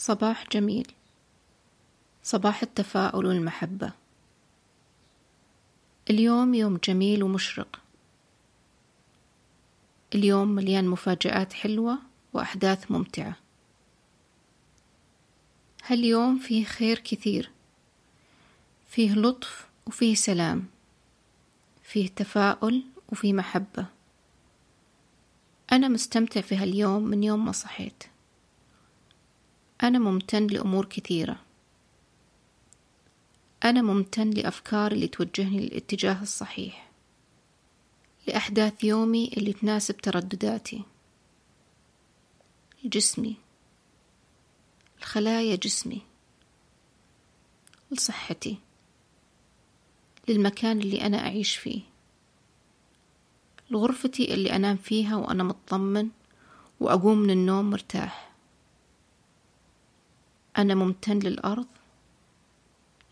صباح جميل. صباح التفاؤل والمحبة. اليوم يوم جميل ومشرق. اليوم مليان مفاجآت حلوة وأحداث ممتعة. هاليوم فيه خير كثير. فيه لطف وفيه سلام. فيه تفاؤل وفيه محبة. أنا مستمتع في هاليوم من يوم ما صحيت. أنا ممتن لأمور كثيرة. أنا ممتن لأفكار اللي توجهني للاتجاه الصحيح. لأحداث يومي اللي تناسب تردداتي. لجسمي. الخلايا جسمي. لصحتي. للمكان اللي أنا أعيش فيه. لغرفتي اللي أنام فيها وأنا مطمن وأقوم من النوم مرتاح. أنا ممتن للأرض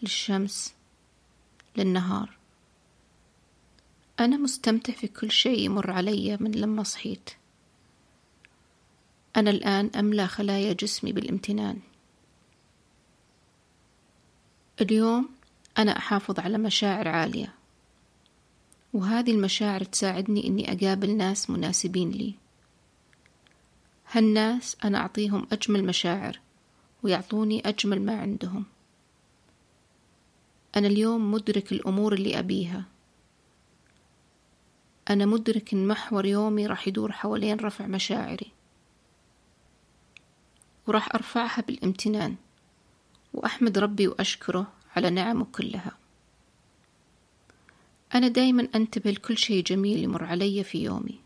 للشمس للنهار. أنا مستمتع في كل شيء يمر علي من لما صحيت. أنا الآن أملأ خلايا جسمي بالامتنان. اليوم أنا أحافظ على مشاعر عالية وهذه المشاعر تساعدني إني أقابل ناس مناسبين لي. هالناس أنا أعطيهم أجمل مشاعر. ويعطوني أجمل ما عندهم. أنا اليوم مدرك الأمور اللي أبيها. أنا مدرك إن محور يومي راح يدور حوالين رفع مشاعري. وراح أرفعها بالامتنان. وأحمد ربي وأشكره على نعمه كلها. أنا دايما أنتبه لكل شيء جميل يمر علي في يومي.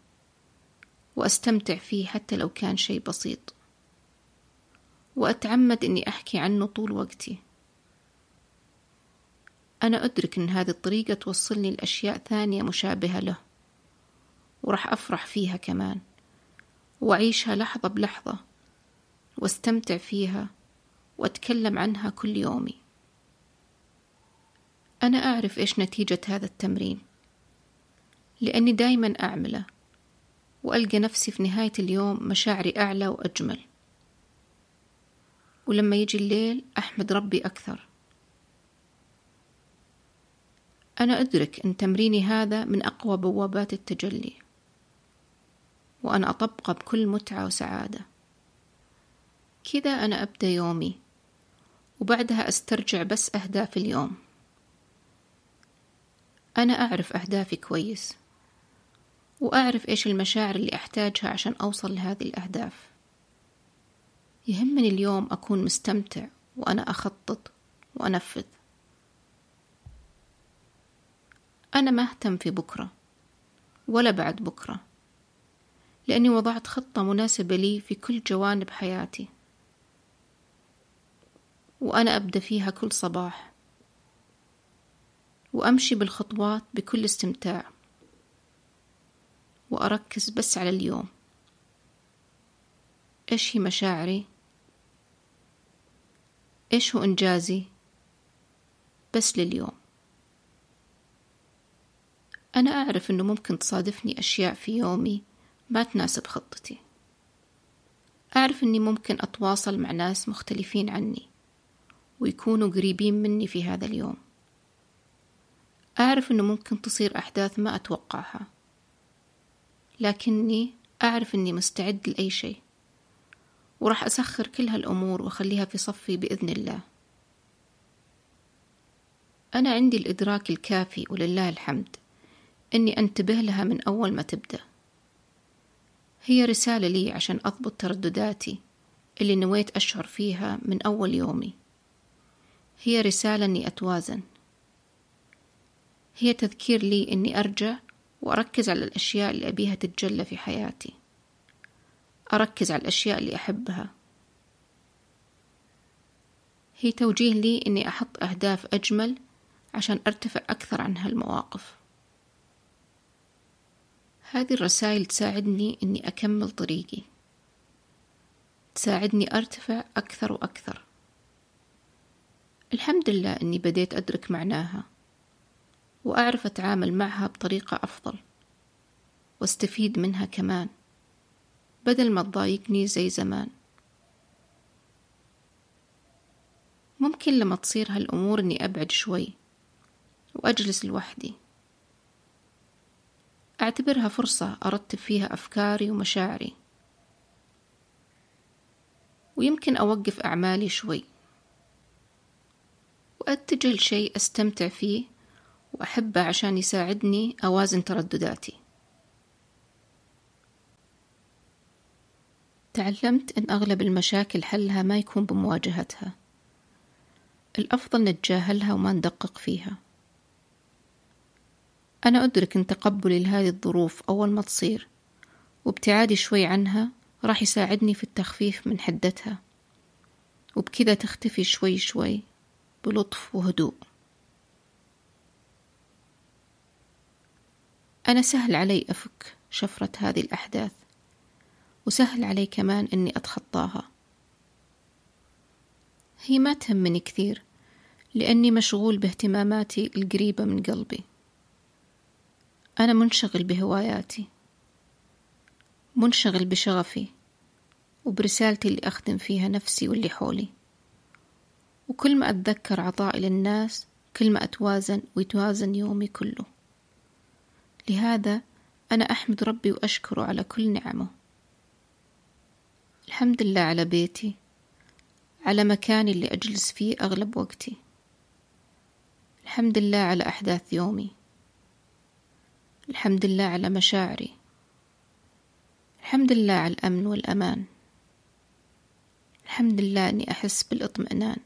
وأستمتع فيه حتى لو كان شيء بسيط. وأتعمد إني أحكي عنه طول وقتي. أنا أدرك إن هذه الطريقة توصلني لأشياء ثانية مشابهة له وراح أفرح فيها كمان وأعيشها لحظة بلحظة واستمتع فيها وأتكلم عنها كل يومي. أنا أعرف إيش نتيجة هذا التمرين لأني دايما أعمله وألقى نفسي في نهاية اليوم مشاعري أعلى وأجمل. ولما يجي الليل أحمد ربي أكثر. أنا أدرك أن تمريني هذا من أقوى بوابات التجلي وأنا أطبقه بكل متعة وسعادة. كذا أنا أبدأ يومي وبعدها أسترجع بس أهداف اليوم. أنا أعرف أهدافي كويس وأعرف إيش المشاعر اللي أحتاجها عشان أوصل لهذه الأهداف. يهمني اليوم أكون مستمتع وأنا أخطط وأنفذ. أنا ما أهتم في بكرة ولا بعد بكرة لأني وضعت خطة مناسبة لي في كل جوانب حياتي. وأنا أبدأ فيها كل صباح وأمشي بالخطوات بكل استمتاع وأركز بس على اليوم. إيش هي مشاعري؟ إيش هو إنجازي؟ بس لليوم. أنا أعرف أنه ممكن تصادفني أشياء في يومي ما تناسب خطتي. أعرف أني ممكن أتواصل مع ناس مختلفين عني ويكونوا قريبين مني في هذا اليوم. أعرف أنه ممكن تصير أحداث ما أتوقعها لكني أعرف أني مستعد لأي شيء. وراح أسخر كل هالأمور وأخليها في صفي بإذن الله. أنا عندي الإدراك الكافي ولله الحمد إني أنتبه لها من أول ما تبدأ. هي رسالة لي عشان أضبط تردداتي اللي نويت أشعر فيها من أول يومي. هي رسالة إني أتوازن. هي تذكير لي إني أرجع وأركز على الأشياء اللي أبيها تتجلى في حياتي. أركز على الأشياء اللي أحبها. هي توجيه لي إني أحط أهداف أجمل عشان أرتفع أكثر عن هالمواقف. هذه الرسائل تساعدني إني أكمل طريقي. تساعدني أرتفع أكثر وأكثر. الحمد لله إني بديت أدرك معناها وأعرف أتعامل معها بطريقة أفضل وأستفيد منها كمان. بدل ما تضايقني زي زمان. ممكن لما تصير هالأمور إني أبعد شوي وأجلس لوحدي. أعتبرها فرصة أرتب فيها أفكاري ومشاعري. ويمكن أوقف أعمالي شوي. وأتجه لشيء أستمتع فيه وأحبه عشان يساعدني أوازن تردداتي. تعلمت أن أغلب المشاكل حلها ما يكون بمواجهتها. الأفضل نتجاهلها وما ندقق فيها. أنا أدرك أن تقبلي لهذه الظروف أول ما تصير وابتعادي شوي عنها راح يساعدني في التخفيف من حدتها. وبكذا تختفي شوي شوي بلطف وهدوء. أنا سهل علي أفك شفرة هذه الأحداث. وسهل علي كمان إني أتخطاها. هي ما تهمني كثير لأني مشغول باهتماماتي القريبة من قلبي. أنا منشغل بهواياتي منشغل بشغفي وبرسالتي اللي أخدم فيها نفسي واللي حولي. وكل ما أتذكر عطائي للناس كل ما أتوازن ويتوازن يومي كله. لهذا أنا أحمد ربي وأشكره على كل نعمه. الحمد لله على بيتي على مكاني اللي أجلس فيه أغلب وقتي. الحمد لله على أحداث يومي. الحمد لله على مشاعري. الحمد لله على الأمن والأمان. الحمد لله أني أحس بالإطمئنان.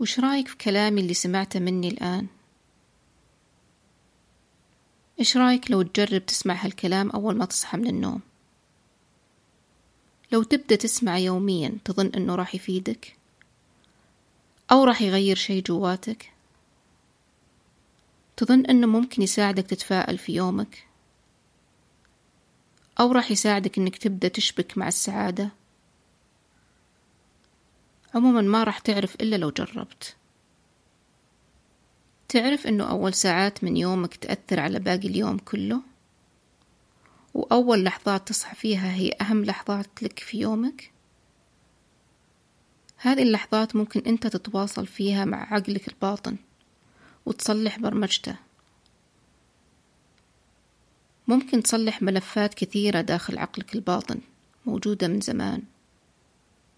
وش رأيك في كلامي اللي سمعته مني الآن؟ إيش رأيك لو تجرب تسمع هالكلام أول ما تصحى من النوم؟ لو تبدأ تسمع يوميا تظن أنه راح يفيدك؟ أو راح يغير شي جواتك؟ تظن أنه ممكن يساعدك تتفائل في يومك؟ أو راح يساعدك أنك تبدأ تشبك مع السعادة؟ عموما ما راح تعرف إلا لو جربت تعرف أنه أول ساعات من يومك تأثر على باقي اليوم كله؟ وأول لحظات تصحى فيها هي أهم لحظات لك في يومك؟ هذه اللحظات ممكن أنت تتواصل فيها مع عقلك الباطن وتصلح برمجته. ممكن تصلح ملفات كثيرة داخل عقلك الباطن موجودة من زمان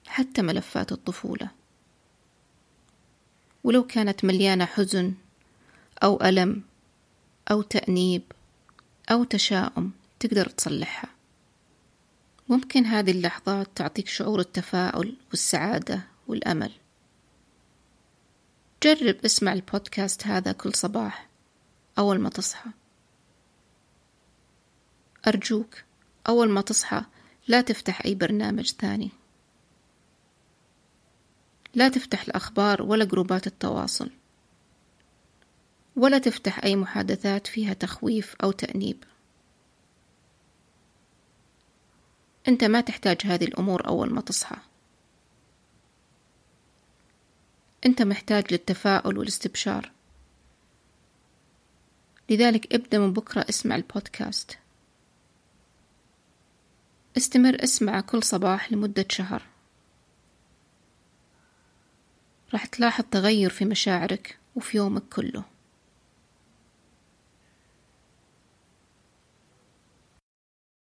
حتى ملفات الطفولة. ولو كانت مليانة حزن أو ألم أو تأنيب أو تشاؤم تقدر تصلحها. ممكن هذه اللحظات تعطيك شعور التفاؤل والسعادة والأمل. جرب اسمع البودكاست هذا كل صباح أول ما تصحى. أرجوك أول ما تصحى لا تفتح أي برنامج ثاني. لا تفتح الأخبار ولا جروبات التواصل. ولا تفتح أي محادثات فيها تخويف أو تأنيب. أنت ما تحتاج هذه الأمور أول ما تصحى. أنت محتاج للتفاؤل والاستبشار. لذلك ابدأ من بكرة اسمع البودكاست. استمر اسمعه كل صباح لمدة شهر. راح تلاحظ تغير في مشاعرك وفي يومك كله.